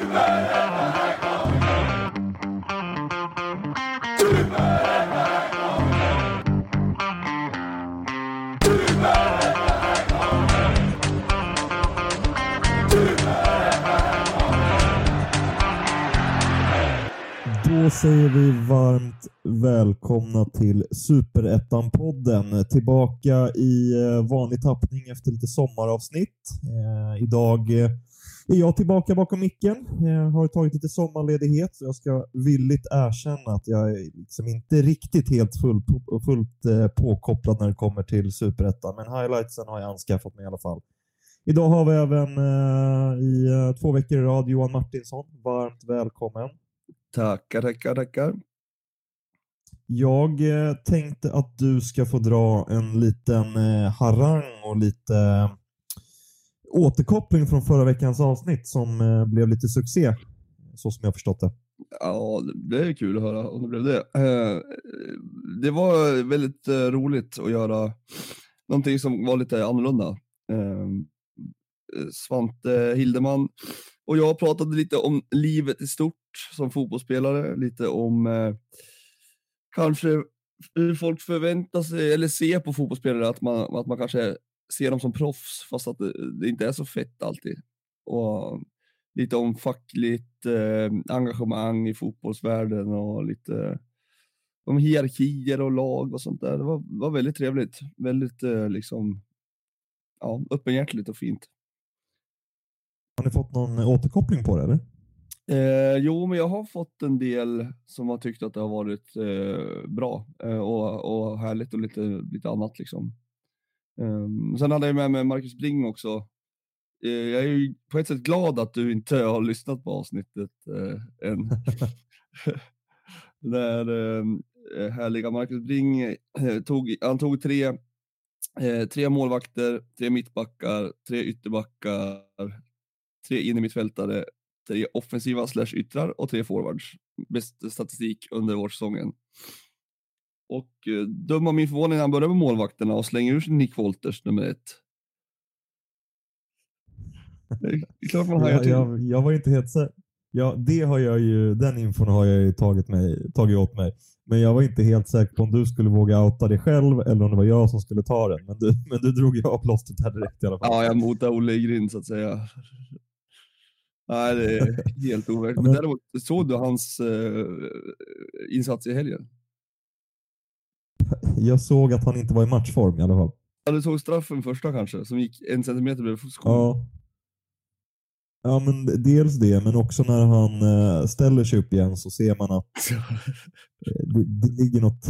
Då säger vi varmt välkomna till Superettan-podden. Tillbaka i eh, vanlig tappning efter lite sommaravsnitt. Eh, idag eh, är jag tillbaka bakom micken. Jag har tagit lite sommarledighet så jag ska villigt erkänna att jag är liksom inte riktigt helt full, fullt eh, påkopplad när det kommer till Superettan. Men highlightsen har jag anskaffat mig i alla fall. Idag har vi även eh, i eh, två veckor i rad Johan Martinsson. Varmt välkommen. Tackar, tackar, tackar. Jag tänkte att du ska få dra en liten harang och lite återkoppling från förra veckans avsnitt som eh, blev lite succé, så som jag förstått det. Ja, det är kul att höra om det blev det. Eh, det var väldigt eh, roligt att göra någonting som var lite annorlunda. Ehm, Svante Hildeman och jag pratade lite om livet i stort som fotbollsspelare, lite om kanske hur folk förväntar sig eller ser på fotbollsspelare, att man, att man kanske ser dem som proffs fast att det, det inte är så fett alltid. Och lite om fackligt eh, engagemang i fotbollsvärlden och lite om hierarkier och lag och sånt där. Det var, var väldigt trevligt. Väldigt eh, liksom, ja, öppenhjärtigt och fint. Har ni fått någon återkoppling på det eller? Eh, jo, men jag har fått en del som har tyckt att det har varit eh, bra eh, och, och härligt och lite, lite annat liksom. Um, sen hade jag med mig Marcus Bring också. Uh, jag är ju på ett sätt glad att du inte har lyssnat på avsnittet uh, än. Där uh, härliga Marcus Bring uh, tog, han tog tre, tre målvakter, tre mittbackar, tre ytterbackar, tre innermittfältare, tre offensiva slash yttrar och tre forwards. Bäst statistik under vårsäsongen. Och eh, döm av min förvåning när han börjar med målvakterna och slänger ur sig Nick Wolters nummer ett. Det är klart man jag, jag, jag var inte helt säker. Ja, det har jag ju, den infon har jag ju tagit, mig, tagit åt mig. Men jag var inte helt säker på om du skulle våga outa dig själv eller om det var jag som skulle ta den. Men du, men du drog ju av plåstret här direkt i alla fall. Ja, jag motade Olle i grind så att säga. Nej, det är helt overkligt. Men däremot såg du hans uh, insats i helgen? Jag såg att han inte var i matchform i alla fall. Ja, du såg straffen första kanske, som gick en centimeter bredvid skon. Ja. Ja, men dels det, men också när han uh, ställer sig upp igen så ser man att det, det ligger något...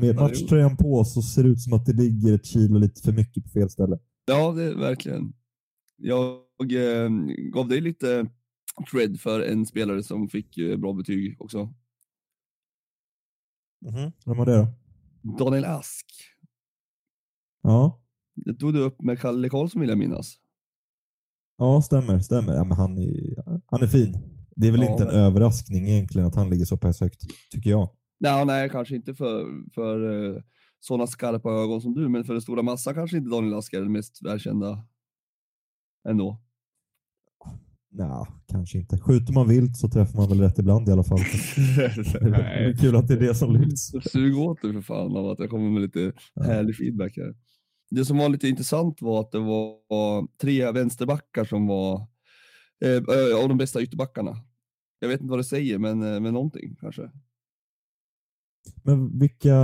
Med matchtröjan på så ser det ut som att det ligger ett kilo lite för mycket på fel ställe. Ja, det är verkligen. Jag eh, gav dig lite cred för en spelare som fick eh, bra betyg också. Mm-hmm. Vem var det då? Daniel Ask. Ja. Det tog du upp med Kalle Karlsson vill jag minnas. Ja, stämmer. stämmer. Ja, men han, är, han är fin. Det är väl ja, inte en men... överraskning egentligen att han ligger så pass högt, tycker jag. Nej, nej kanske inte för, för uh, sådana skarpa ögon som du, men för den stora massa kanske inte Daniel Ask är den mest välkända ändå. Nej, kanske inte. Skjuter man vilt så träffar man väl rätt ibland i alla fall. det är kul att det är det som lyfts. Sug åt dig för fan av att jag kommer med lite härlig feedback här. Det som var lite intressant var att det var tre vänsterbackar som var eh, av de bästa ytterbackarna. Jag vet inte vad det säger, men, eh, men någonting kanske. Men vilka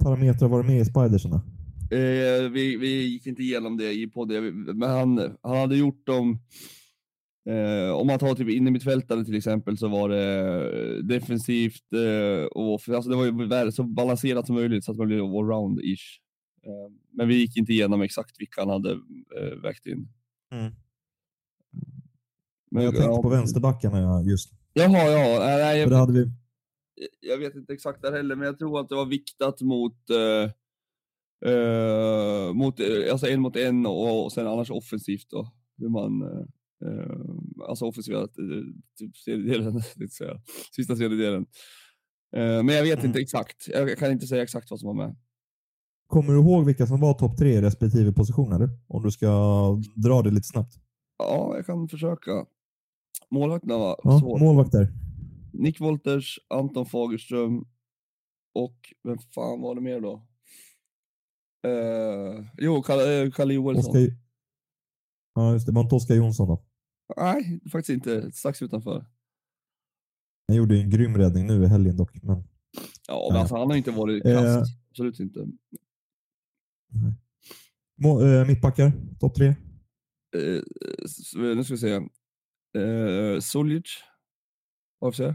parametrar var det med i Spidersarna? Eh, vi, vi gick inte igenom det i podden, men han, han hade gjort dem Eh, om man tar typ innermittfältare till exempel så var det defensivt eh, och alltså det var ju så balanserat som möjligt så att man blev allround-ish. Eh, men vi gick inte igenom exakt vilka han hade eh, vägt in. Mm. Men jag tänkte ja, på vänsterbackarna just. Jaha, ja. Nej, jag, hade vi... jag vet inte exakt där heller, men jag tror att det var viktat mot eh, eh, mot, eh, alltså en mot en och, och sen annars offensivt då. Hur man, alltså offensiva typ seriedelen, säga. sista seriedelen. Uh, men jag vet mm. inte exakt. Jag kan inte säga exakt vad som var med. Kommer du ihåg vilka som var topp tre i respektive positioner? Om du ska dra det lite snabbt. Ja, jag kan försöka. Målvakterna var Ja, svårt. målvakter. Nick Wolters, Anton Fagerström och vem fan var det mer då? Eh, jo, Kalle, eh, Kalle Joelsson. Oskar... Ja, just det. Var inte Oskar Jonsson då? Nej, faktiskt inte. Strax utanför. Han gjorde ju en grym räddning nu i helgen dock. Men... Ja, men alltså, han har inte varit Eh. kast. Absolut inte. Må, äh, mittbackar, topp tre. Eh, s- nu ska vi se. Eh, Suljic, AFC. Eh,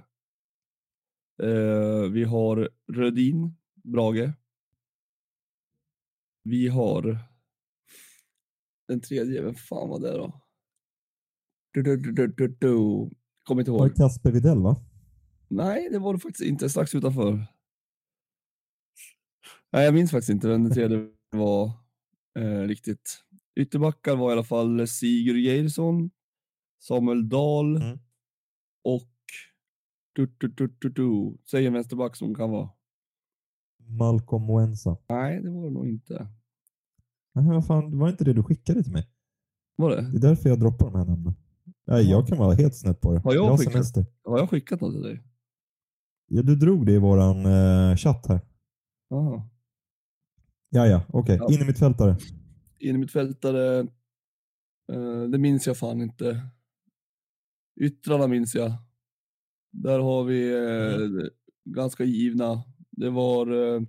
vi har Rödin, Brage. Vi har den tredje, vem fan var det då? Du, du, du, du, du. Kommer inte Var det ihåg. Kasper Widell va? Nej, det var det faktiskt inte. Strax utanför. Nej, jag minns faktiskt inte vem den tredje var eh, riktigt. Ytterbackar var i alla fall Sigurd Geirsson, Samuel Dahl Mm. och du, du, du, du, du. Säg en vänsterback som kan vara. Malcolm Moensa. Nej, det var det nog inte. Nej, vad fan, det var inte det du skickade till mig. Var Det det? är därför jag droppar de här namnen. Nej, Ja. jag kan vara helt snett på det. Har jag har skickat? semester. Har jag skickat något till dig? Ja, du drog det i våran eh, chatt här. Aha. Ja, ja, okej. Ja. In i mittfältare. In i mittfältare, eh, det minns jag fan inte. Yttrarna minns jag. Där har vi eh, ganska givna. Det var eh,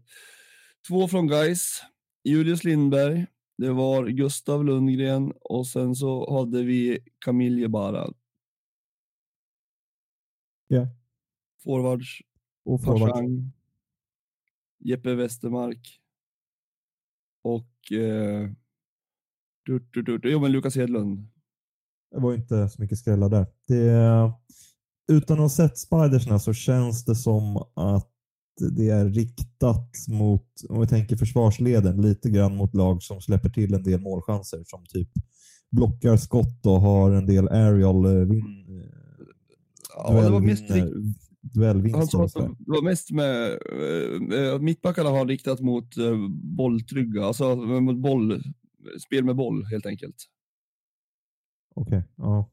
två från Geis, Julius Lindberg, det var Gustav Lundgren och sen så hade vi Camille Bara. Ja. Forwards, Och forward. Pashang, Jeppe Westermark och eh, du, du, du, du, jo, men Lukas Hedlund. Det var inte så mycket skrällar där. Det, utan att ha sett Spidersna så känns det som att det är riktat mot, om vi tänker försvarsleden, lite grann mot lag som släpper till en del målchanser. Som typ blockar skott och har en del aerial eh, vin, det var mest Han duellvinster. sådär. det var mest med eh, eh, mittbackarna har riktat mot bolltrygga, alltså mot boll, spel med boll helt enkelt. Okej, ja.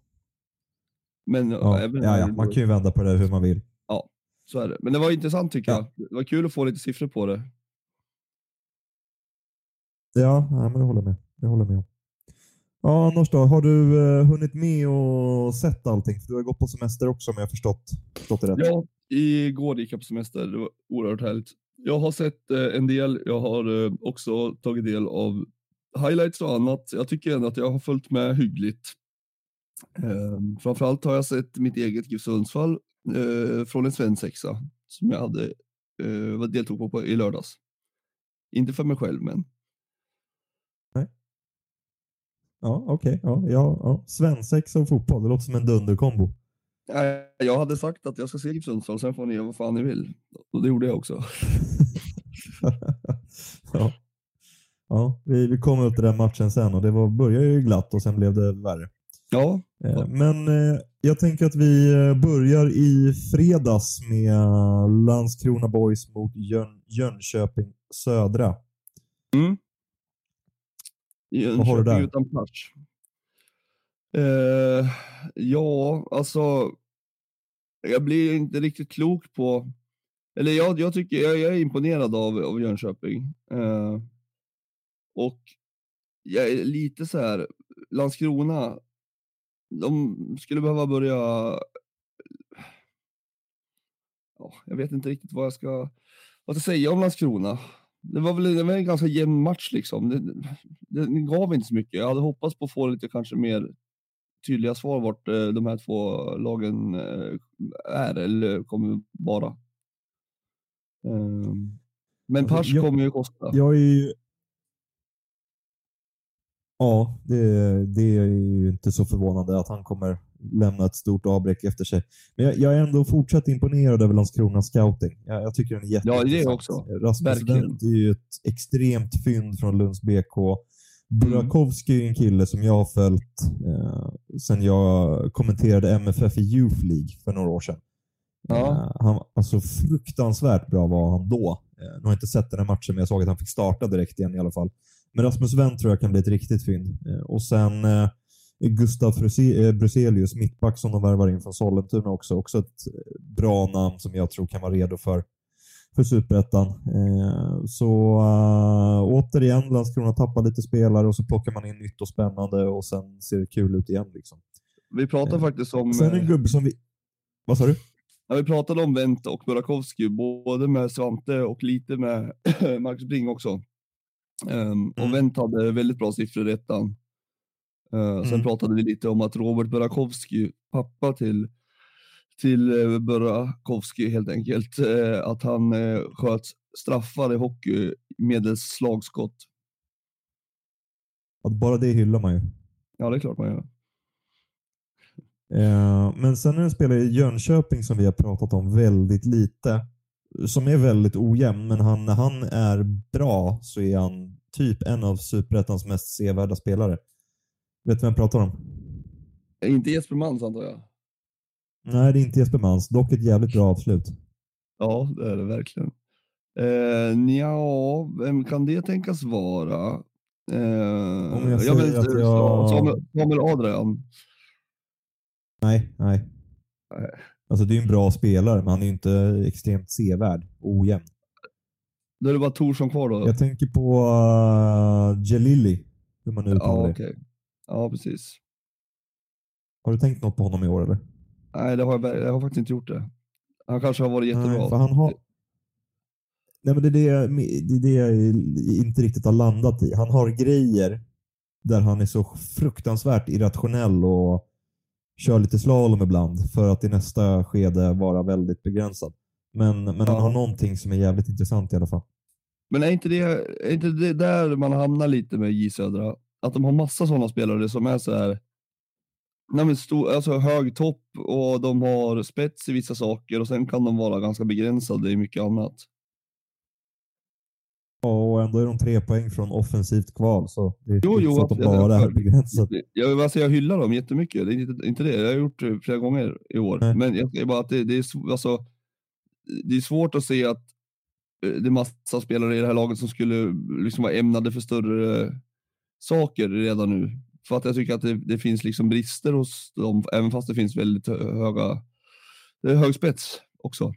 Men Ja, även ja, ja, man kan ju vända på det hur man vill. Så är det. Men det var intressant tycker Ja. jag. Det var kul att få lite siffror på det. Ja, men jag håller med. Jag håller med. Ja, annars då? Har du eh, hunnit med och sett allting? För du har gått på semester också om jag förstått, förstått det rätt. Ja, igår gick jag på semester. Det var oerhört härligt. Jag har sett eh, en del. Jag har eh, också tagit del av highlights och annat. Jag tycker ändå att jag har följt med hyggligt. Eh, framförallt har jag sett mitt eget GIF Sundsvall eh, från en svensexa som jag hade, eh, deltog på, på i lördags. Inte för mig själv, men Ja, okej. Ja, ja, ja. Svensexa och fotboll, det låter som en dunderkombo. Nej, jag hade sagt att jag ska se GIF Sundsvall, sen får ni göra vad fan ni vill. Och det gjorde jag också. ja. Ja, vi, vi kommer upp till den matchen sen och det var, började ju glatt och sen blev det värre. Ja, Eh, Men eh, jag tänker att vi eh, börjar i fredags med Landskrona Boys mot Jön, Jönköping Södra. Mm. Vad har du där? Jönköping utan plats. Eh, ja, alltså. Jag blir inte riktigt klok på. Eller jag, jag tycker jag, jag är imponerad av, av Jönköping. Eh, och jag är lite så här. Landskrona. De skulle behöva börja. Ja, jag vet inte riktigt vad jag ska, vad ska säga om Landskrona. Det var väl det var en ganska jämn match liksom. Det, det gav inte så mycket. Jag hade hoppats på att få lite kanske mer tydliga svar vart eh, de här två lagen eh, är eller kommer vara. Ehm, men Alltså, jag- kommer ju kosta. Jag är ju... Ja, det, det är ju inte så förvånande att han kommer lämna ett stort avbräck efter sig. Men jag, jag är ändå fortsatt imponerad över Landskronas scouting. Jag, jag tycker den är Ja, det är jätteintressant. också. Rasmus. Wendt är ju ett extremt fynd från Lunds BK. Burakovsky är en kille som jag har följt eh, sen jag kommenterade MFF i Youth League för några år sedan. Ja. Eh, han, alltså fruktansvärt bra var han då. Eh, nu har jag inte sett den här matchen, men jag såg att han fick starta direkt igen i alla fall. Men Rasmus Wendt tror jag kan bli ett riktigt fynd. Eh, och sen, eh, Gustav eh, Bruzelius, mittback som de värvar in från Sollentuna också. Också ett eh, bra namn som jag tror kan vara redo för, för Superettan. Eh, så uh, återigen, Landskrona tappar lite spelare och så plockar man in nytt och spännande och sen ser det kul ut igen. Liksom. Vi pratade Eh, faktiskt om... Sen en eh, gubbe som vi... Vad sa du? Ja, vi pratade om Wendt och Burakovsky, både med Svante och lite med Marcus Bring också. Ehm, och Mm. Wendt hade väldigt bra siffror i ettan. Eh, Sen Mm. pratade vi lite om att Robert Burakovsky, pappa till, till uh, Burakovsky helt enkelt, eh, att han uh, sköt straffar i hockey medels slagskott. Att bara det hyllar man ju. Ja, det är klart man gör. Eh, Men sen är det en spelare i Jönköping som vi har pratat om väldigt lite. Som är väldigt ojämn, men han, när han är bra så är han typ en av Superettans mest sevärda spelare. Vet du vem jag pratar om? Inte Jesper Mans antar jag. Nej, det är inte Jesper Mans. Dock ett jävligt bra avslut. Ja, det är det verkligen. Eh, ja, vem kan det tänkas vara? Eh, Om jag ja, men, säger att jag- Samuel, Samuel Adrian. Nej, nej. Nej. Alltså det är en bra spelare, men han är inte extremt sevärd och ojämn. Då är det bara Torsson kvar då. Jag tänker på uh, Jelili, hur man uttalar ja, det. Ja, precis. Har du tänkt något på honom i år eller? Nej, det har jag, jag har faktiskt inte gjort det. Han kanske har varit jättebra. Nej, för han har... Nej, men det är det, jag- det är det jag inte riktigt har landat i. Han har grejer där han är så fruktansvärt irrationell och kör lite slalom ibland för att i nästa skede vara väldigt begränsad. Men, men han Ja. har någonting som är jävligt intressant i alla fall. Men är inte, det, är inte det där man hamnar lite med J Södra? Att de har massa sådana spelare som är så här. Nej, stor, alltså hög topp och de har spets i vissa saker och sen kan de vara ganska begränsade i mycket annat. Ja, Och ändå är de tre poäng från offensivt kval, så det är Jo, jo, att de bara är begränsat. Jag, alltså jag hyllar dem jättemycket, det är inte, inte det. Jag har gjort det flera gånger i år. Nej. Men jag säger bara att det, det, är, alltså, det är svårt att se att eh, det är massa spelare i det här laget som skulle liksom vara ämnade för större saker redan nu. För att jag tycker att det, det finns liksom brister hos dem, även fast det finns väldigt hö- höga, det är hög spets också.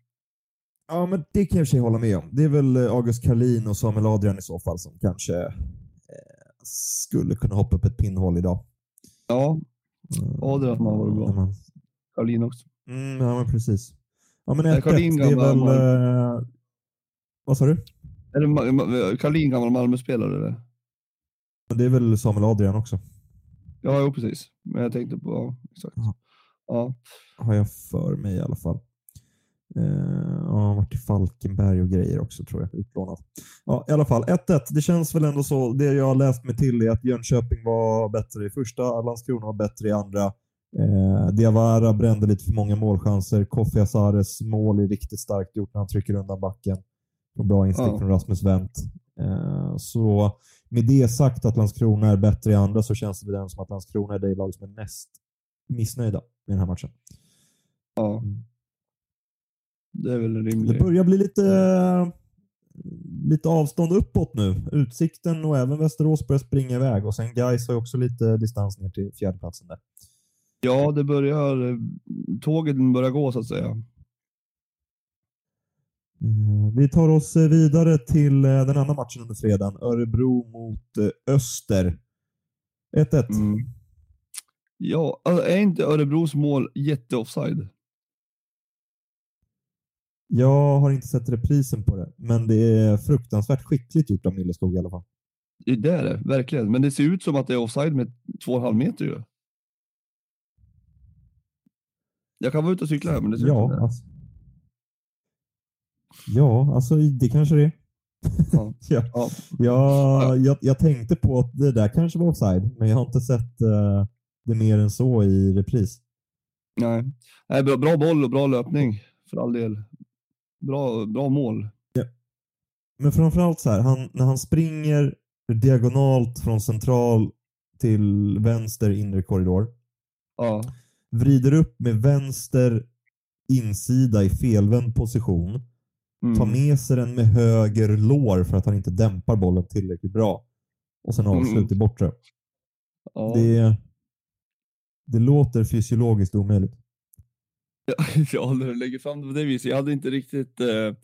Ja, men det kan jag i och för sig hålla med om. Det är väl eh, August Karlin och Samuel Adrian i så fall som kanske eh, skulle kunna hoppa upp ett pinnhål idag. Ja, Adrian har varit bra. när man- Karolin också. Mm, ja, men precis. Ja, men 1-1, Karlin det är väl... Eh, vad sa du? Är det Karolin gammal Malmö-spelare? eller? Det är väl Samuel Adrian också, Ja, jo, precis. Men jag tänkte på, ja, exakt. Ja. Ja, har jag för mig i alla fall. Eh, ja, han har varit i Falkenberg och grejer också tror jag, utlånad. Ja, i alla fall 1-1. Det känns väl ändå så. Det jag har läst mig till är att Jönköping var bättre i första, Landskrona var bättre i andra. Eh, Diawara brände lite för många målchanser. Kofi Asares mål är riktigt starkt gjort när han trycker undan backen. Och bra instick Ja. från Rasmus Wendt. Eh, så med det sagt att Landskrona är bättre i andra så känns det väl som att Landskrona är det lag som är mest missnöjda med den här matchen. Det är väl Det rimligt. börjar bli lite, lite avstånd uppåt nu. Utsikten och även Västerås börjar springa iväg och sen Gais har ju också lite distans ner till fjärdeplatsen där. Ja, det börjar, eh, tåget börjar gå så att säga. Eh, Vi tar oss eh, vidare till eh, den andra matchen under fredagen. Örebro mot eh, Öster. 1-1. Mm. Ja, är inte Örebros mål jätteoffside? Jag har inte sett reprisen på det, men det är fruktansvärt skickligt gjort av Milleskog i alla fall. Det är det, verkligen. Men det ser ut som att det är offside med två och en halv meter ju. Jag kan vara ute och cykla här, men det ser ut som Ja, det. alltså. Ja, alltså det kanske det är. Ja. ja. Ja. Ja, jag, jag tänkte på att det där kanske var offside, men jag har inte sett eh, det mer än så i repris. Nej, Nej bra, bra boll och bra löpning för all del. Bra, bra mål. Men framförallt så här, han, när han springer diagonalt från central till vänster inre korridor, Ja, vrider upp med vänster insida i felvänd position, mm. tar med sig den med höger lår för att han inte dämpar bollen tillräckligt bra och sen avslut i bortre. ja. Det Det låter fysiologiskt omöjligt. ja, när du lägger fram det på det viset. Jag hade inte riktigt uh,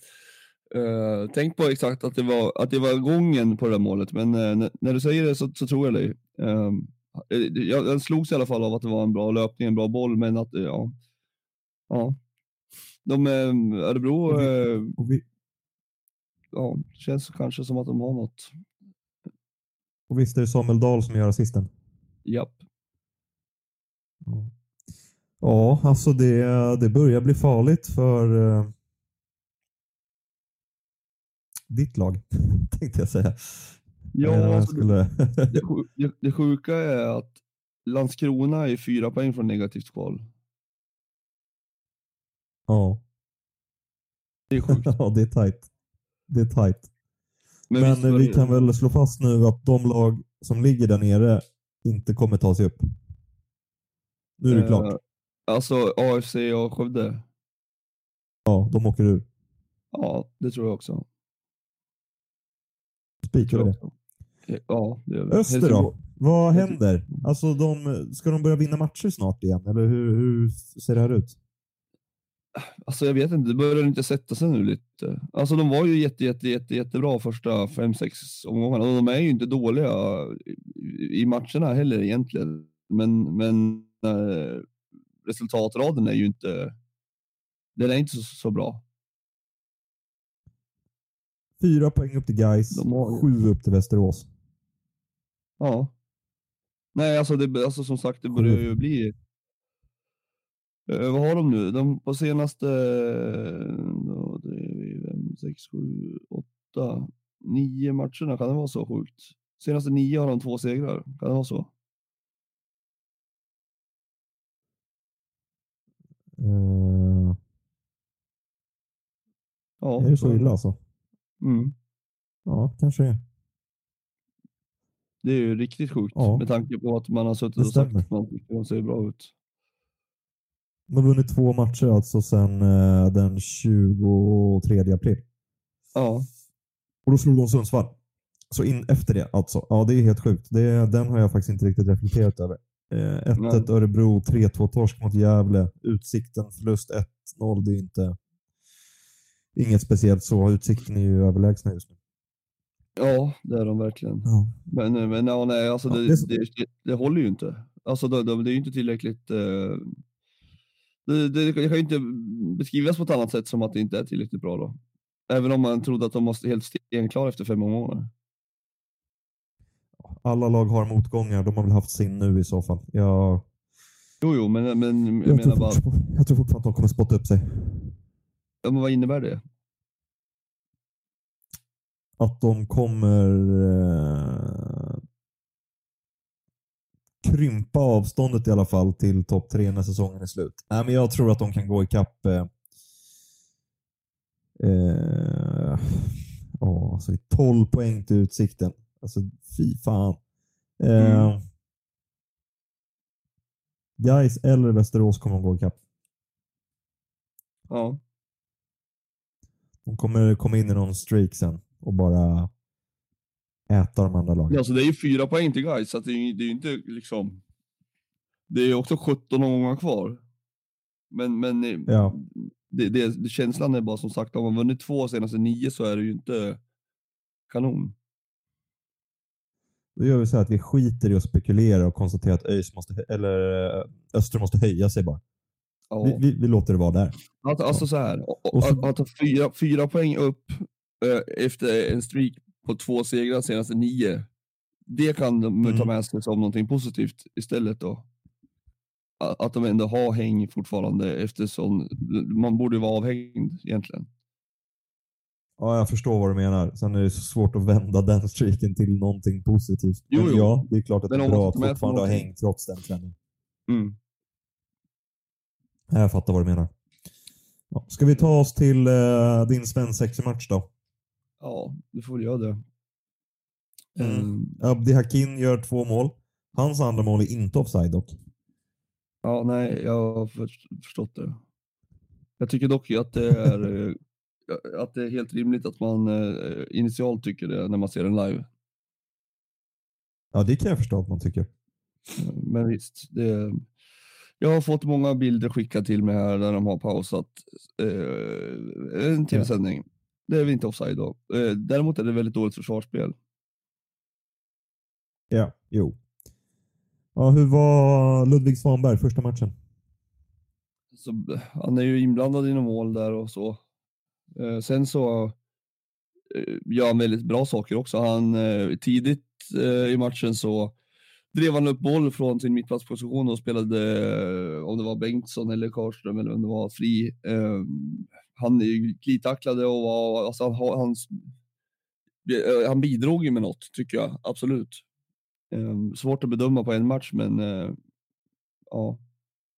uh, tänkt på exakt att det, var, att det var gången på det där målet, men uh, när du säger det så, så tror jag dig. Um, jag, jag slogs i alla fall av att det var en bra löpning, en bra boll, men att ja, ja. De, Örebro, och vi, och vi, ja, känns kanske som att de har något. Och visst är det Samuel Dahl som gör assisten? Japp. Ja. Ja, alltså det, det börjar bli farligt för uh, ditt lag, tänkte jag säga. Ja, jag alltså skulle... det, det, sjuka är att Landskrona är fyra poäng från negativt kval. Ja. Det är sjukt. ja, det är tajt. Det är tajt. Men, Men vi kan väl slå fast nu att de lag som ligger där nere inte kommer ta sig upp. Nu är det uh, klart. Alltså AFC och Skövde? Ja, de åker ur. Ja, det tror jag också. Spikar vi det? Ja, det gör vi. Öster då? Vad händer? Alltså, de, ska de börja vinna matcher snart igen, eller hur, hur ser det här ut? Alltså jag vet inte, det börjar inte sätta sig nu lite. Alltså de var ju jätte, jätte, jätte, jättebra första fem sex omgångarna de är ju inte dåliga i matcherna heller egentligen. Men, men äh, resultatraden är ju inte, den är inte så, så bra. Fyra poäng upp till Gais, sju upp till Västerås. Ja. Nej, alltså, det, alltså som sagt, det börjar ju bli Eh, vad har de nu? De på senaste då, det fem, sex, sju, åtta, nio matcherna. Kan det vara så sjukt? Senaste nio har de två segrar. Kan det vara så? Uh... Ja, är det så illa alltså? Mm. Ja, kanske är. Det är ju riktigt sjukt ja. med tanke på att man har suttit och sagt att man tycker de ser bra ut. De har vunnit två matcher alltså sedan eh, den 23 april. Ja. Och då slog de Sundsvall. Så in efter det alltså. Ja, det är helt sjukt. Det, den har jag faktiskt inte riktigt reflekterat över. 1-1 eh, Örebro, 3-2 torsk mot Gävle. Utsikten förlust 1-0. Det är inte inget speciellt så. Utsikten är ju överlägsna just nu. Ja, det är de verkligen. Ja. Men, men ja, nej, alltså ja, det, det, det, det, håller ju inte. Alltså det, det är ju inte tillräckligt eh, det, det, det kan ju inte beskrivas på ett annat sätt som att det inte är tillräckligt bra då. Även om man trodde att de måste helt stenklara efter fem månader. Alla lag har motgångar. De har väl haft sin nu i så fall. Jag... Jo, jo, men, men jag, jag menar bara... Jag tror fortfarande att de kommer spotta upp sig. Ja, men vad innebär det? Att de kommer eh, krympa avståndet i alla fall till topp tre när säsongen är slut. Nej, men jag tror att de kan gå ikapp eh, eh, oh, alltså 12 poäng till Utsikten. Alltså fy fan. Eh, mm. Guys eller Västerås kommer att gå ikapp. Ja. De kommer komma in i någon streak sen och bara äta de andra lagen. Ja, så det är ju fyra poäng till guys, så det är ju inte liksom... Det är också 17 omgångar kvar. Men, men eh, ja. det, det, det, känslan är bara som sagt, om man vunnit två senaste nio så är det ju inte kanon. Då gör vi så här att vi skiter i att spekulera och konstatera att ÖIS måste, eller eh, Öster måste höja sig bara. Ja. Vi, vi, vi, låter det vara där. Alltså, alltså så här, att ta fyra, fyra poäng upp äh, efter en streak på två segrar senaste nio. Det kan de mm. ta med sig som någonting positivt istället då. Att de ändå har häng fortfarande eftersom man borde vara avhängd egentligen. Ja, jag förstår vad du menar. Sen är det svårt att vända den streaken till någonting positivt. Jo, Men jo. ja, det är klart att det är bra att fortfarande ha häng trots den trenden. Mm. Jag fattar vad du menar. Ja, ska vi ta oss till uh, din svensexa-match då? Ja, du får väl göra det. Mm. Um, Abdi Hakin gör två mål. Hans andra mål är inte offside dock. Ja, nej, jag har förstått det. Jag tycker dock att det är, eh, att det är helt rimligt att man eh, initialt tycker det när man ser den live. Ja, det kan jag förstå att man tycker. Men visst, det, Jag har fått många bilder skickade till mig här där de har pausat eh, en tv-sändning. Det är vi inte offside då. Eh, däremot är det väldigt dåligt försvarsspel. Ja, jo. Ja, hur var Ludvig Svanberg första matchen? Så, han är ju inblandad i några mål där och så. Eh, sen så eh, gör han väldigt bra saker också. Han eh, tidigt eh, i matchen så drev han upp boll från sin mittplatsposition och spelade, eh, om det var Bengtsson eller Karlström eller om det var fri. Eh, han glidtacklade och var, alltså han, han, eh, han bidrog ju med något tycker jag, absolut. Eh, svårt att bedöma på en match, men eh, ja,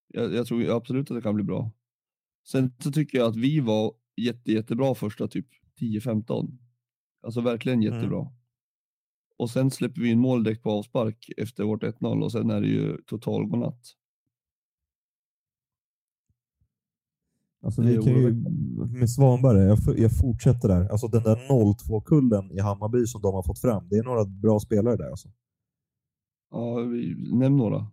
jag, jag, tror absolut att det kan bli bra. Sen så tycker jag att vi var jätte, jättebra första typ 10-15. Alltså verkligen mm. jättebra. Mm. Och sen släpper vi in mål direkt på avspark efter vårt 1-0 och sen är det ju total godnatt. Alltså vi kan ju, med Svanberg, jag, jag fortsätter där. Alltså den där 0-2-kullen i Hammarby som de har fått fram, det är några bra spelare där alltså. Ja, vi, nämn några.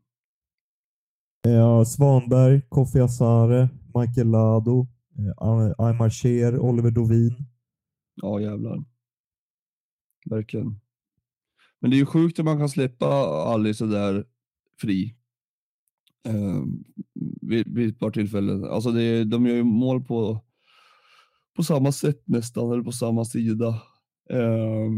Ja, Svanberg, Kofi Asare, Michael Lado, Aymar Cher, Oliver Dovin. Ja, jävlar. Verkligen. Men det är ju sjukt att man kan släppa Ali sådär fri. Eh, vid, vid ett par tillfällen. Alltså det, de gör ju mål på, på samma sätt nästan, eller på samma sida. Eh,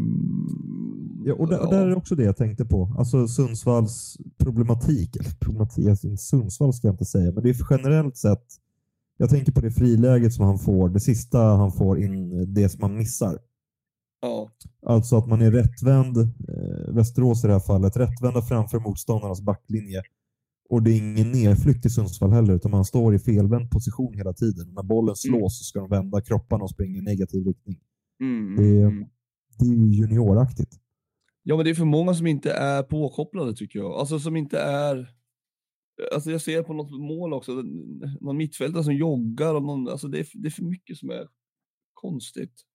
ja, och där, ja. där, är också det jag tänkte på. Alltså Sundsvalls problematik. Eller problematik, alltså, Sundsvall ska jag inte säga, men det är generellt sett. Jag tänker på det friläget som han får, det sista han får in, det som han missar. Ja. Alltså att man är rättvänd, eh, Västerås i det här fallet, rättvända framför motståndarnas backlinje. Och det är ingen nedflykt i Sundsvall heller, utan man står i felvänd position hela tiden. När bollen mm. slås mm. så ska de vända kropparna och springa i negativ riktning. Mm. Det, är, mm. det är junioraktigt. Ja, men det är för många som inte är påkopplade tycker jag. Alltså som inte är... Alltså jag ser på något mål också, någon mittfältare som joggar och någon, alltså det är, det är för mycket som är konstigt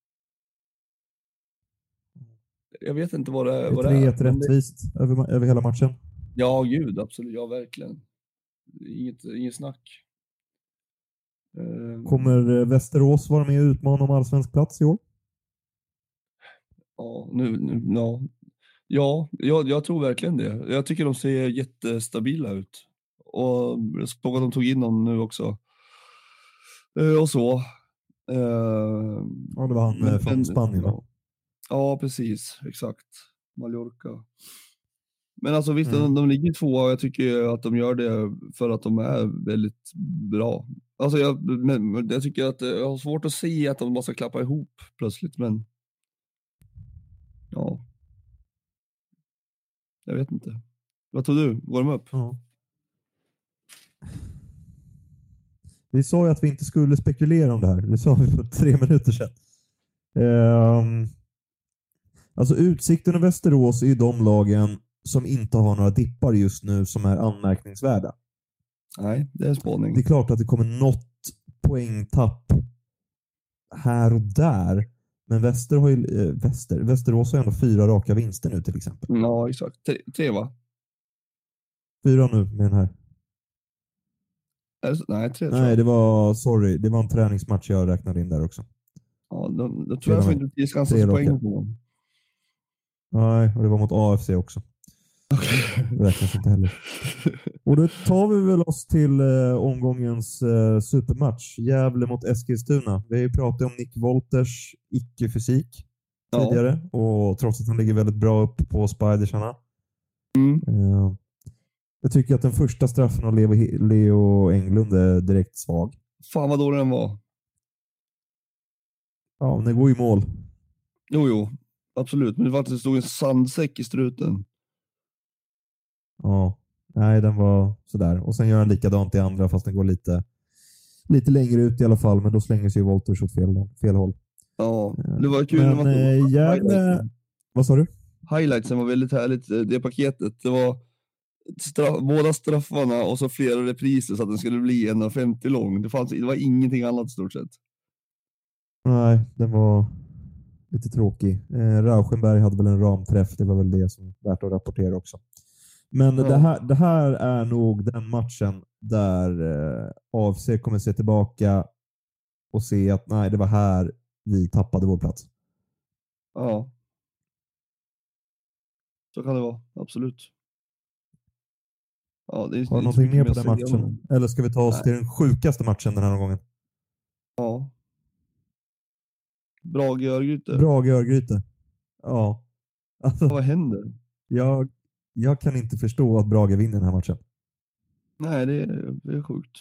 jag vet inte vad det, är. Vad det är. 3-1 rättvist det... över, över hela matchen. Ja, gud, absolut. Ja, verkligen. Inget, inget snack. Ehm. Kommer eh, Västerås vara med och utmana om allsvensk plats i år? Ja, nu, nu, ja. ja jag, jag tror verkligen det. Jag tycker de ser jättestabila ut. Och såg att de tog in någon nu också. Eh, och så. Ehm, ja, det var han men, från Spanien va? Ja, precis. Exakt. Mallorca. Men alltså visst, mm. de, de ligger tvåa jag tycker att de gör det för att de är väldigt bra. Alltså jag, men, jag tycker att jag har svårt att se att de måste klappa ihop plötsligt, men ja. Jag vet inte. Vad tror du? Går de upp? Ja. Vi sa ju att vi inte skulle spekulera om det här. Det sa vi för tre minuter sedan. Um, Alltså Utsikten och Västerås är ju de lagen som inte har några dippar just nu som är anmärkningsvärda. Nej, det är spåning. Det är klart att det kommer något poängtapp här och där. Men Väster har ju, äh, Väster, Västerås har ändå fyra raka vinster nu till exempel. Ja, exakt. Tre, tre va? Fyra nu med den här. Nej, tre Nej, det var, sorry, det var en träningsmatch jag räknade in där också. Ja, då, då tror jag att det ska poäng på dem. Nej, och det var mot AFC också. Okay. Det räknas inte heller. Och då tar vi väl oss till eh, omgångens eh, supermatch. Gävle mot Eskilstuna. Vi har ju pratat om Nick Wolters icke-fysik ja. tidigare och trots att han ligger väldigt bra upp på Spidersarna. Mm. Eh, jag tycker att den första straffen av Leo, Leo Englund är direkt svag. Fan vad dålig den var. Ja, den går i mål. Jo, jo absolut. Men det var att det stod en sandsäck i struten. Ja, nej den var sådär. Och sen gör han likadant i andra fast den går lite, lite längre ut i alla fall. Men då slänger sig Wolters åt fel, fel håll. Ja, det var kul. Men man äh, Gävle... Vad sa du? Highlightsen var väldigt härligt, eh, det paketet. Det var straff, båda straffarna och så flera repriser så att den skulle bli 1,50 lång. Det, fanns, det var ingenting annat i stort sett. Nej, den var, lite tråkig. Eh, Rauschenberg hade väl en ramträff, det var väl det som är värt att rapportera också. Men Ja. det, här, det här är nog den matchen där eh, AFC kommer se tillbaka och se att nej, det var här vi tappade vår plats. Ja. Så kan det vara, absolut. Ja, det Har du någonting mer på den matchen? Eller ska vi ta oss Nej. till den sjukaste matchen den här omgången? Ja. Brage Örgryte. Brage Örgryte. Ja. Alltså, Vad händer? jag, jag kan inte förstå att Brage vinner den här matchen. Nej, det är, det är sjukt.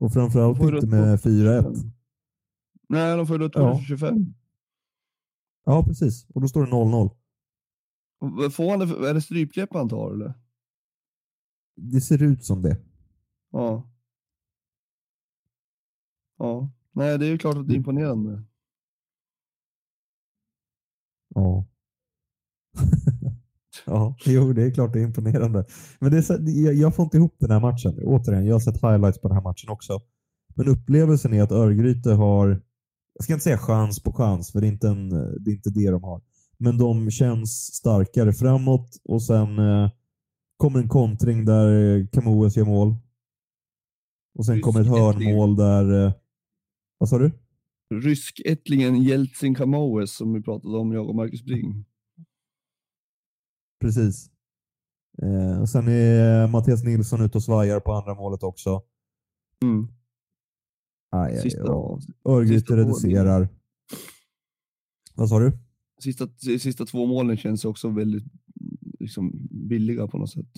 Och framförallt inte med kort. 4-1. Nej, de får rött Ja. kort för 25. Ja, precis. Och då står det 0-0. Och Får han det, är det strypgrepp han tar eller? Det ser ut som det. Ja. Ja. Nej, det är ju klart att det är imponerande. Ja. ja, jo, det är klart det är imponerande. Men det är så, jag, jag får inte ihop den här matchen. Återigen, jag har sett highlights på den här matchen också. Men upplevelsen är att Örgryte har, jag ska inte säga chans på chans, för det är inte, en, det, är inte det de har. Men de känns starkare framåt och sen eh, kommer en kontring där eh, Camoes gör mål. Och sen kommer ett hörnmål där... Eh, vad sa du? Ryskättlingen Jeltsin Kamoes som vi pratade om, jag och Marcus Bring. Precis. Eh, och sen är Mattias Nilsson ute och svajar på andra målet också. Mm. Aj, aj, Sista, ja. Örgryte reducerar. Vad sa du? sista, sista två målen känns också väldigt liksom, billiga på något sätt.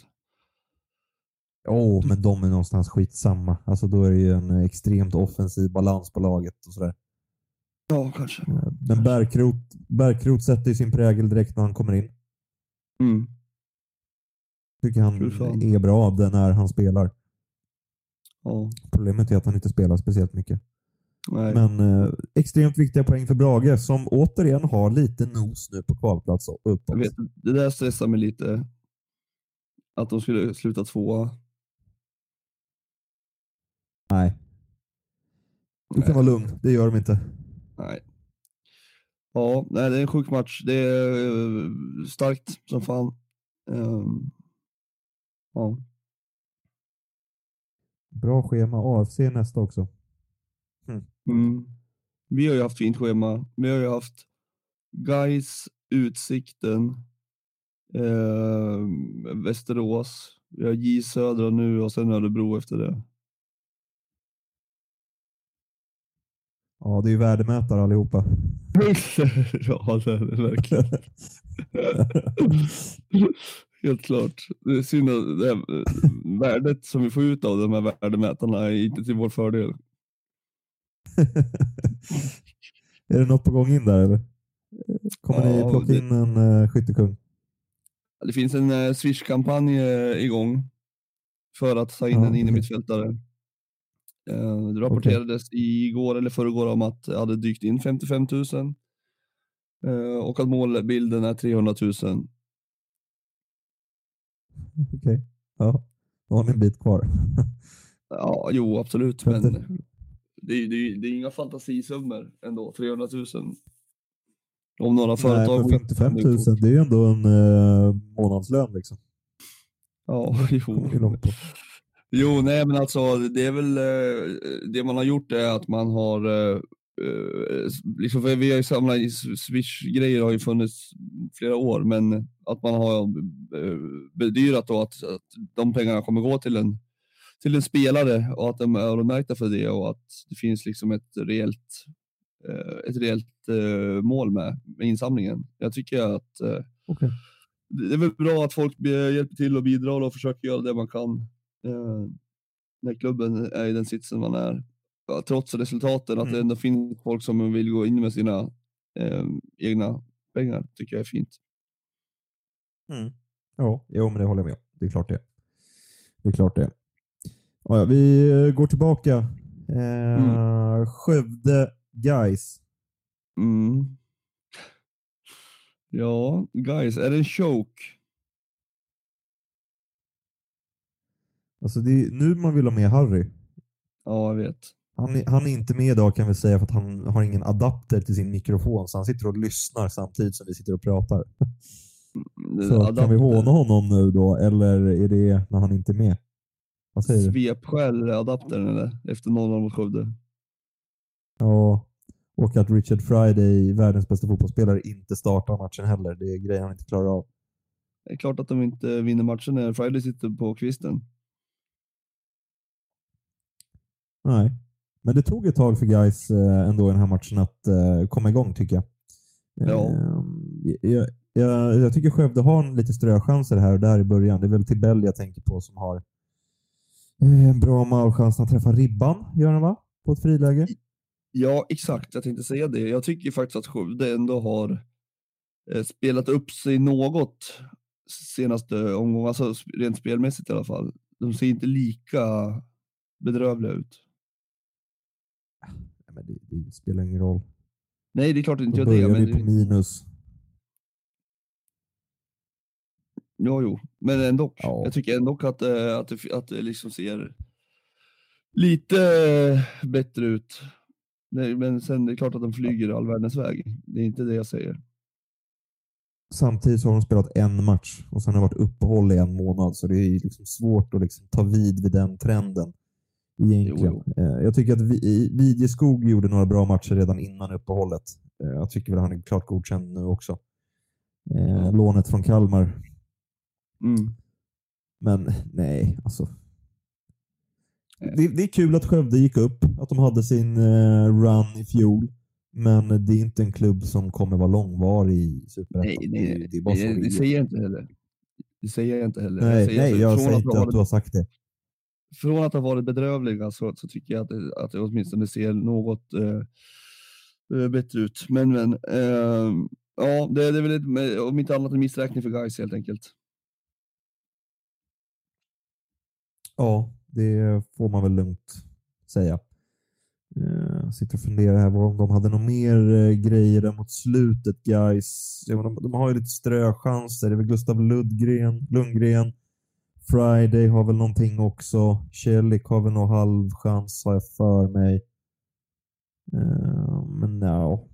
Åh, men de är någonstans skitsamma. Alltså då är det ju en extremt offensiv balans på laget och sådär. Ja, kanske. Eh, Men Bärkrot, Bärkrot sätter sin prägel direkt när han kommer in. Mm. Tycker han är bra av det när han spelar. Ja. Problemet är att han inte spelar speciellt mycket. Nej. Men eh, extremt viktiga poäng för Brage som återigen har lite nos nu på kvalplats och uppåt. Vet, det där stressar mig lite. Att de skulle sluta tvåa. Nej. Du kan vara lugn, det gör de inte. Nej. Ja, nej, det är en sjuk match. Det är eh, starkt som fan. Ehm, ja. Bra schema AFC nästa också. Mm. Vi har ju haft fint schema. Vi har ju haft Gais, Utsikten, eh, Västerås, vi har J Södra nu och sen Örebro efter det. Ja, det är ju värdemätare allihopa. ja, det är det verkligen. Helt klart. Det är synd att eh, värdet som vi får ut av de här värdemätarna är inte till vår fördel. är det något på gång in där eller? Kommer ni Ja, plocka det- in en uh, skyttekung? Det finns en eh, Swish-kampanj eh, igång för att ta in Ja, en innermittfältare. Eh, det rapporterades igår eller förrgår om att det hade dykt in 55 000 eh, och att målbilden är 300 000. Okej. Ja, då har ni en bit kvar. Ja, jo absolut, men det är, det, är, det är inga fantasisummor ändå, 300 000. Om några Nej, företag... men 55 000, det är ju ändå en uh, månadslön liksom. Ja, jo. Jo, nej men alltså det är väl eh, det man har gjort är att man har eh, eh, liksom, för vi har ju samlat Swish-grejer har ju funnits flera år, men att man har eh, bedyrat då att, att de pengarna kommer gå till en till en spelare och att de är öronmärkta för det och att det finns liksom ett reellt eh, ett reellt eh, mål med, med insamlingen. Jag tycker att eh, Okej. det är väl bra att folk hjälper till och bidrar och försöker göra det man kan eh, när klubben är i den sitsen man är. Trots resultaten, att Mm. det ändå finns folk som vill gå in med sina eh, egna pengar, tycker jag är fint. Mm. Ja, jo, men det håller jag med om. Det är klart det. Det är klart det. Ja, vi eh, går tillbaka. Eh, Skövde Guys. Mm. Ja, guys, är det en choke? Alltså det är nu man vill ha med Harry. Ja, jag vet. Han är, han är inte med idag kan vi säga för att han har ingen adapter till sin mikrofon så han sitter och lyssnar samtidigt som vi sitter och pratar. Så Adapter. kan vi håna honom nu då, eller är det när han inte är med? Vad säger du? Svepskäl adaptern eller? Efter 0-0 mot Skövde. Ja, och att Richard Friday, världens bästa fotbollsspelare, inte startar matchen heller. Det är grejer han inte klarar av. Det är klart att de inte vinner matchen när Friday sitter på kvisten. Nej, men det tog ett tag för guys eh, ändå i den här matchen att eh, komma igång tycker jag. Ja. Eh, jag, jag, jag tycker Skövde har en lite ströchanser här och där i början. Det är väl Tibell jag tänker på som har en bra målchans. att träffa ribban, gör han va? På ett friläge. Ja, exakt. Jag tänkte säga det. Jag tycker faktiskt att Skövde ändå har eh, spelat upp sig något senaste omgången, alltså rent spelmässigt i alla fall. De ser inte lika bedrövliga ut. Nej, men det, det spelar ingen roll. Nej, det är klart det inte gör det. Men, på minus. Jo, jo. men ändå. Ja. Jag tycker ändå att, eh, att, det, att det liksom ser lite eh, bättre ut. Nej, men sen det är klart att de flyger all världens väg. Det är inte det jag säger. Samtidigt så har de spelat en match och sen har det varit uppehåll i en månad, så det är liksom svårt att liksom ta vid vid den trenden. Egentligen. Jo, Eh, Jag tycker att Vi- Vidjeskog gjorde några bra matcher redan innan uppehållet. Eh, Jag tycker väl han är klart godkänd nu också. Lånet från Kalmar. Mm. Men nej, alltså. Nej. Det, det är kul att Skövde gick upp, att de hade sin eh, run i fjol. Men det är inte en klubb som kommer vara långvarig i Superettan. Nej, det, det det, det säger jag inte heller. Det säger jag inte heller. Nej, säger nej, att jag säger att inte ha att du har sagt det. från att ha varit bedrövliga så, så tycker jag att att det åtminstone ser något eh, eh, bättre ut. Men, men eh, ja, det, det är väl ett, om inte annat en missräkning för guys helt enkelt. Ja, det får man väl lugnt säga. Jag sitter och funderar här om de hade något mer eh, grejer där mot slutet, guys. De, de har ju lite ströchanser. Det är väl Gustav Ludgren, Lundgren. Friday har väl någonting också. Celik har väl någon halvchans har jag för mig. Eh, men no.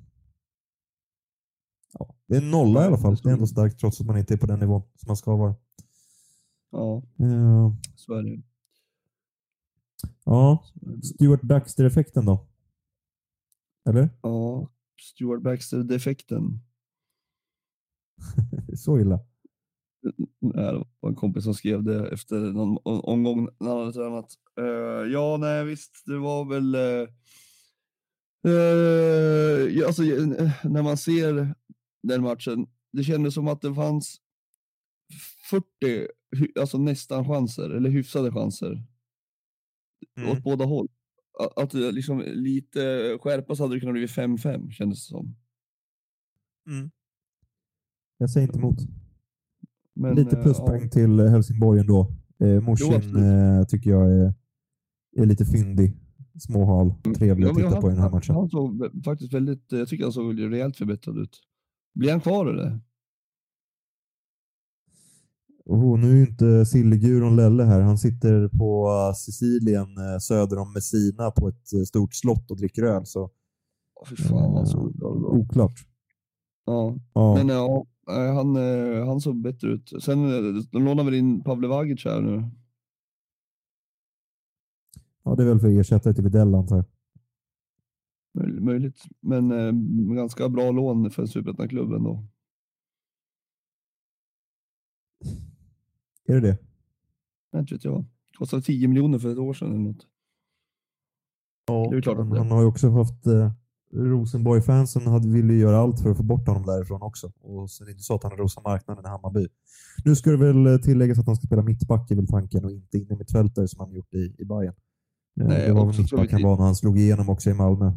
ja. Det är nolla i alla fall. Det är ändå starkt trots att man inte är på den nivån som man ska vara. Ja, Eh, så är det. Ja, Stuart Baxter-effekten då? Eller? Ja, Stuart Baxter-defekten. Så illa? Nej, det var en kompis som skrev det efter någon omgång när han hade tränat. Eh, ja, nej visst, det var väl... Uh, ja, alltså, när man ser den matchen, det kändes som att det fanns 40, hy- alltså nästan chanser, eller hyfsade chanser Mm. åt båda håll. Att det liksom lite skärpa så hade det kunnat bli 5-5 kändes det som. Mm. Jag säger inte emot. Men, Lite eh, pluspoäng ja. till Helsingborg ändå. Eh, Jo, Morsin eh, tycker jag är, är lite fyndig. Småhal. Trevlig Ja, att titta han- på i den här matchen. Han såg faktiskt väldigt, jag tycker han såg rejält förbättrad ut. Blir han kvar eller? Oh, nu är ju inte Silleguron Lelle här. Han sitter på eh, Sicilien eh, söder om Messina på ett eh, stort slott och dricker öl. Så Åh, fy fan vad ut. oklart. Ja, Ja. men ja, han, han såg bättre ut. Sen de lånar väl in Pavle Vagic här nu. ja, det är väl för ersättare till Widell antar jag. Möj- Möjligt, men eh, ganska bra lån för en superettan-klubb Är det det? Inte vet jag. Kostade 10 miljoner för ett år sedan eller något. Ja, Det är klart han har ju också haft eh, Rosenborg-fansen hade- ville göra allt för att få bort honom därifrån också. Och så är det inte så att han rosar marknaden i Hammarby. Nu ska det väl eh, tilläggas att han ska spela mittback är väl tanken och inte inne mittfältare som han gjort i, i Bayern. Eh, Nej, det var väl mittback han var när han slog igenom också i Malmö.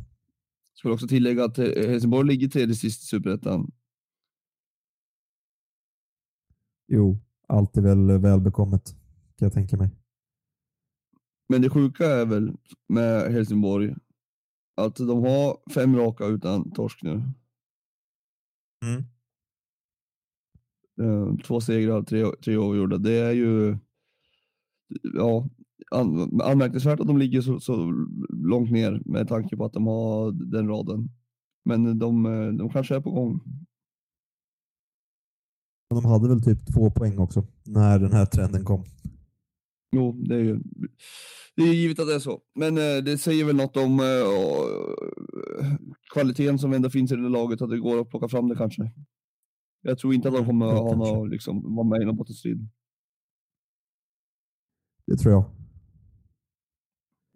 Skulle också tillägga att eh, Helsingborg ligger tredje sist i superettan. Jo, allt är väl eh, välbekommet kan jag tänka mig. Men det sjuka är väl med Helsingborg att de har fem raka utan torsk nu. Mm. Eh, två segrar, tre, tre oavgjorda. Det är ju ja, an, anmärkningsvärt att de ligger så, så långt ner med tanke på att de har den raden. Men de, eh, de kanske är på gång. Men de hade väl typ två poäng också när den här trenden kom. Jo, det är ju det är givet att det är så. Men eh, det säger väl något om eh, kvaliteten som ändå finns i det laget, att det går att plocka fram det kanske. Jag tror inte att de kommer Ja, ha någon, liksom, vara med i någon bottenstrid. Det tror jag.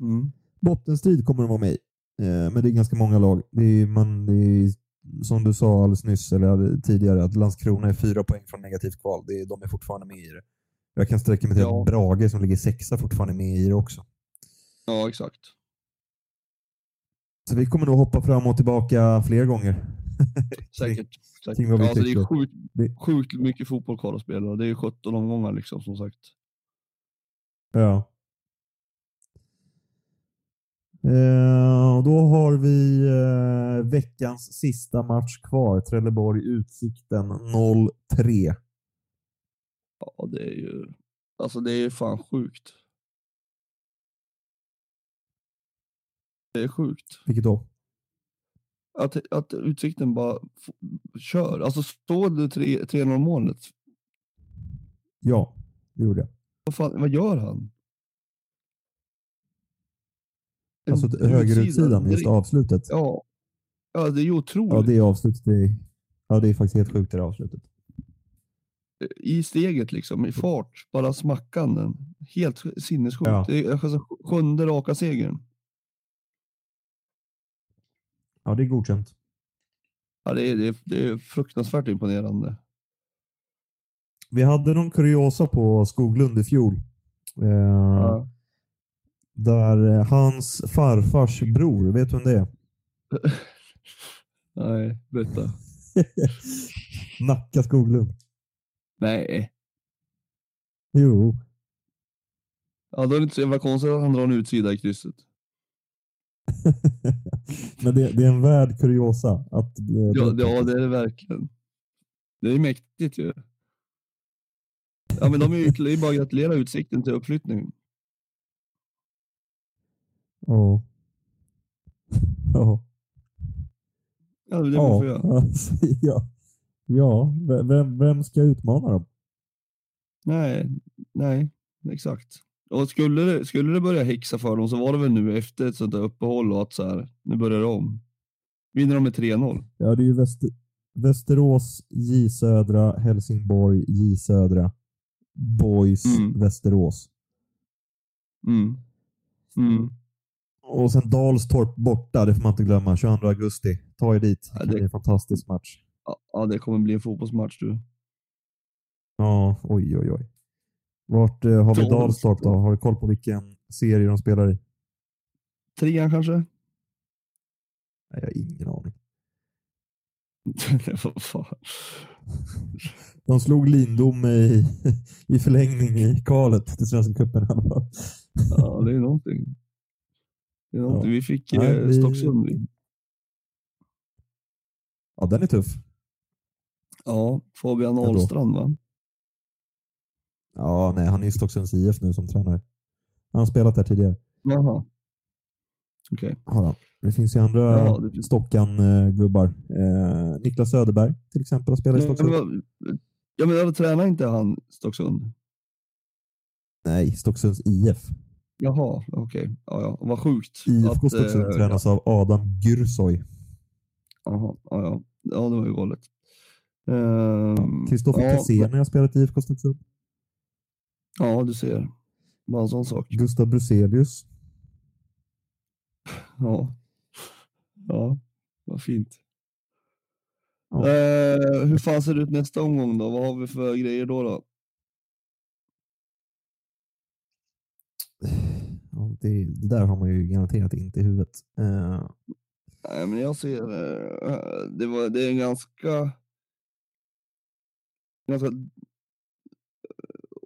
Mm. Bottenstrid kommer de vara med i. Eh, men det är ganska många lag. Det är, man, det är, som du sa alldeles nyss, eller tidigare, att Landskrona är fyra poäng från negativt kval. Det är, de är fortfarande med i det. Jag kan sträcka mig till Ja. att Brage som ligger sexa fortfarande är med i det också. Ja, exakt. Så vi kommer nog hoppa fram och tillbaka fler gånger. Säkert. säkert. Ja, alltså, det är sjukt, sjukt mycket fotboll kvar att spela. Det är ju 17 omgångar liksom, som sagt. Ja. Eh, och då har vi eh, veckans sista match kvar. Trelleborg-Utsikten 0-3. Ja, det är ju... Alltså det är fan sjukt. Det är sjukt. Vilket då? Att, att Utsikten bara kör. Alltså står det 3 3-0 målet? Ja, det gjorde jag. Vad, fan, vad gör han? En Alltså högerutsidan, just avslutet. Ja. ja, det är ju otroligt. Ja, det är avslutet. Det är, ja, det är faktiskt helt sjukt det där avslutet. I steget liksom, i fart. Bara smackan den. Helt sinnessjukt. Ja. Det är alltså sjunde raka segern. Ja, det är godkänt. Ja, det, är, det, är, det är fruktansvärt imponerande. Vi hade någon kuriosa på Skoglund i fjol. Eh, Ja. Där eh, hans farfars bror, vet du vem det är? Nej, berätta. Nacka Skoglund. Nej. Jo. Ja, då är det inte så jävla konstigt att han drar en utsida i krysset. Men det, det är en värd kuriosa. Att, eh, Ja, det, ja, det är det verkligen. Det är mäktigt ju. Ja, men de är ju det bara att gratulera Utsikten till uppflyttning. Ja. Ja. Ja, det får Ja. Alltså, ja. Vem, vem ska utmana dem? Nej, nej, exakt. Och skulle det, skulle det börja häxa för dem så var det väl nu efter ett sånt där uppehåll och att så här, nu börjar det om. Vinner de med 3-0. Ja, det är ju Väster, Västerås, J Södra, Helsingborg, J Södra, Boys, Mm. Västerås. Mm. Mm. Och sen Dalstorp borta, det får man inte glömma. 22 augusti. Ta er dit. Det Ja, det- bli en fantastisk match. Ja, det kommer bli en fotbollsmatch du. Ja, oj oj oj. Vart eh, har vi Dalstorp. Då? Har du koll på vilken serie de spelar i? Trean kanske? Nej, jag har ingen aning. Vad fan. De slog Lindom i, i förlängning i kvalet till Svenska cupen. Ja, det är någonting. Ja. Vi fick Nej, eh, vi- Stocksund. Ja, den är tuff. Ja, Fabian. Ahlstrand va? Ja, nej, han är i Stocksunds IF nu som tränare. Han har spelat där tidigare. Jaha. Okej. Han. Det finns ju andra Ja, finns- Stockan-gubbar. Eh, Niklas Söderberg till exempel har spelat i Men, Stocksund. vad- Ja, men tränar inte han Stocksund? Nej, Stocksunds IF. Jaha, okej. Ja, ja. Vad sjukt. IFK Stocksund eh, tränas av Adam Gürsoy. Jaha, ja, ja. ja, det var ju galet. Ehm, Kristoffer ja, Cassini har spelat i IFK Stocksund. Ja, du ser. Bara en sån sak. Gustav Bruselius. Ja. Ja, vad fint. Ja. Eh, hur fan ser det ut nästa omgång då? Vad har vi för grejer då? då? Det, det där har man ju garanterat inte i huvudet. Eh, Nej, men jag ser eh, det, var, det är en ganska, ganska eh,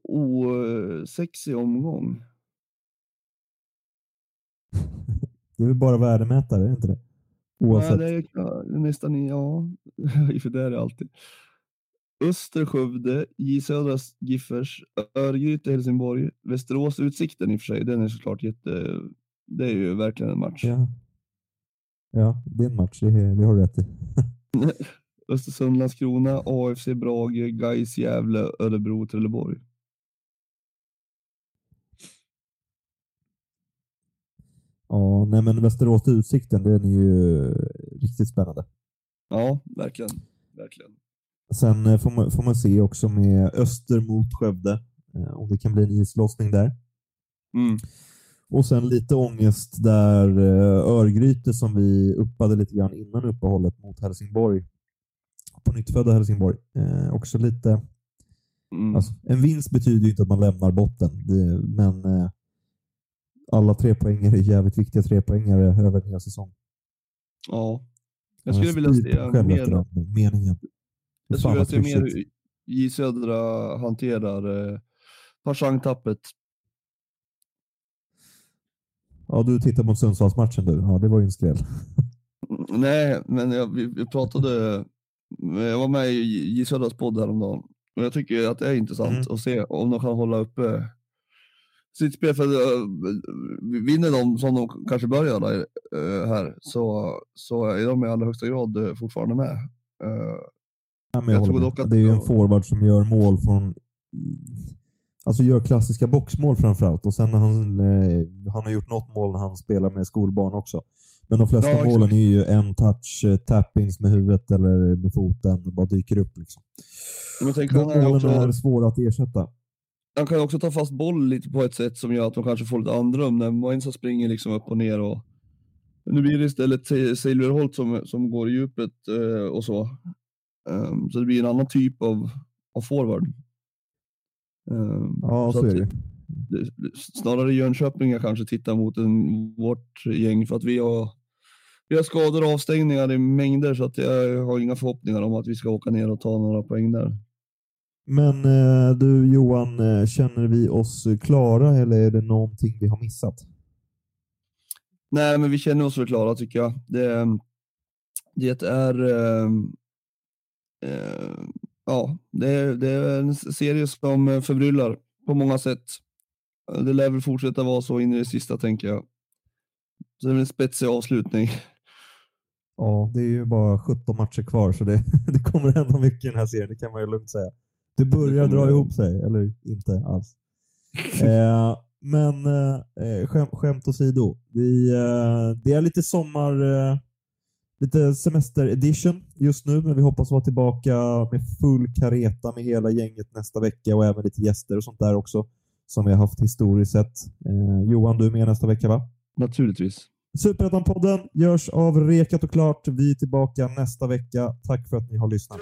osexig omgång. det är väl bara värdemätare, är inte det? Oavsett. Ja, det är ja, nästan, i- ja, för det är det alltid. Öster, Skövde, J Södra Giffers, Örgryte, Helsingborg, Västerås, Utsikten i och för sig. Den är såklart jätte... Det är ju verkligen en match. Ja. ja, det är en match. Det, det har du rätt i. Östersund, Landskrona, AFC Brage, Gais, Gävle, Örebro, Trelleborg. Ja, nej men Västerås Utsikten, den är ju riktigt spännande. Ja, verkligen. verkligen. Sen eh, får man, får man se också med Öster mot Skövde, eh, om det kan bli en islossning där. Mm. Och sen lite ångest där eh, Örgryte som vi uppade lite grann innan uppehållet mot Helsingborg. På nyttfödda Helsingborg. Eh, också lite... Mm. Alltså, en vinst betyder ju inte att man lämnar botten, det, men eh, alla tre poänger är jävligt viktiga tre poängare över en hel säsong. ja. Jag skulle vilja se mer, meningen. Jag skulle vilja vad se mer J Södra hanterar eh, Pashang-tappet. Ja, du tittar mot Sundsvallsmatchen du. Ja, det var ju en skräll. Mm, Nej, men jag, vi, vi pratade, jag var med i J Södras podd häromdagen och jag tycker att det är intressant Mm. att se om de kan hålla uppe sitt spel. För äh, vinner de som de kanske bör göra äh, här så, så är de i allra högsta grad fortfarande med. Men jag Jag tror dock att- det är ju en forward som gör mål från... Alltså gör klassiska boxmål framförallt. Och sen han, eh, han har gjort något mål när han spelar med skolbarn också. Men de flesta Ja, målen är ju en touch, eh, tap-ins med huvudet eller med foten och bara dyker upp. Liksom. men tänk, De målen också, är svåra att ersätta. han kan också ta fast boll lite på ett sätt som gör att de kanske får lite andrum när Moensa springer liksom upp och ner. Och, nu blir det istället Silverholt som, som går i djupet eh, och så. Ehm, så det blir en annan typ av, av forward. Ehm, Ja, så, att är det det- Snarare Jönköping jag kanske tittar mot en, vårt gäng för att vi har, vi har skador och avstängningar i mängder så att jag har inga förhoppningar om att vi ska åka ner och ta några poäng där. Men eh, du Johan, eh, känner vi oss klara eller är det någonting vi har missat? Nej, men vi känner oss väl klara tycker jag. Det, det är eh, eh, ja, det, är- det är en serie som eh, förbryllar på många sätt. Det lär väl fortsätta vara så in i det sista tänker jag. Så det är en spetsig avslutning. Ja, det är ju bara 17 matcher kvar så det, det kommer hända mycket i den här serien, det kan man ju lugnt säga. Det börjar dra ihop sig, eller inte alls. eh, men eh, skäm, skämt åsido, vi, eh, det är lite sommar, eh, lite semester-edition just nu, men vi hoppas vara tillbaka med full kareta med hela gänget nästa vecka och även lite gäster och sånt där också, som vi har haft historiskt sett. Eh, Johan, du är med nästa vecka va? Naturligtvis. Superettan-podden görs av Rekat och Klart. Vi är tillbaka nästa vecka. Tack för att ni har lyssnat.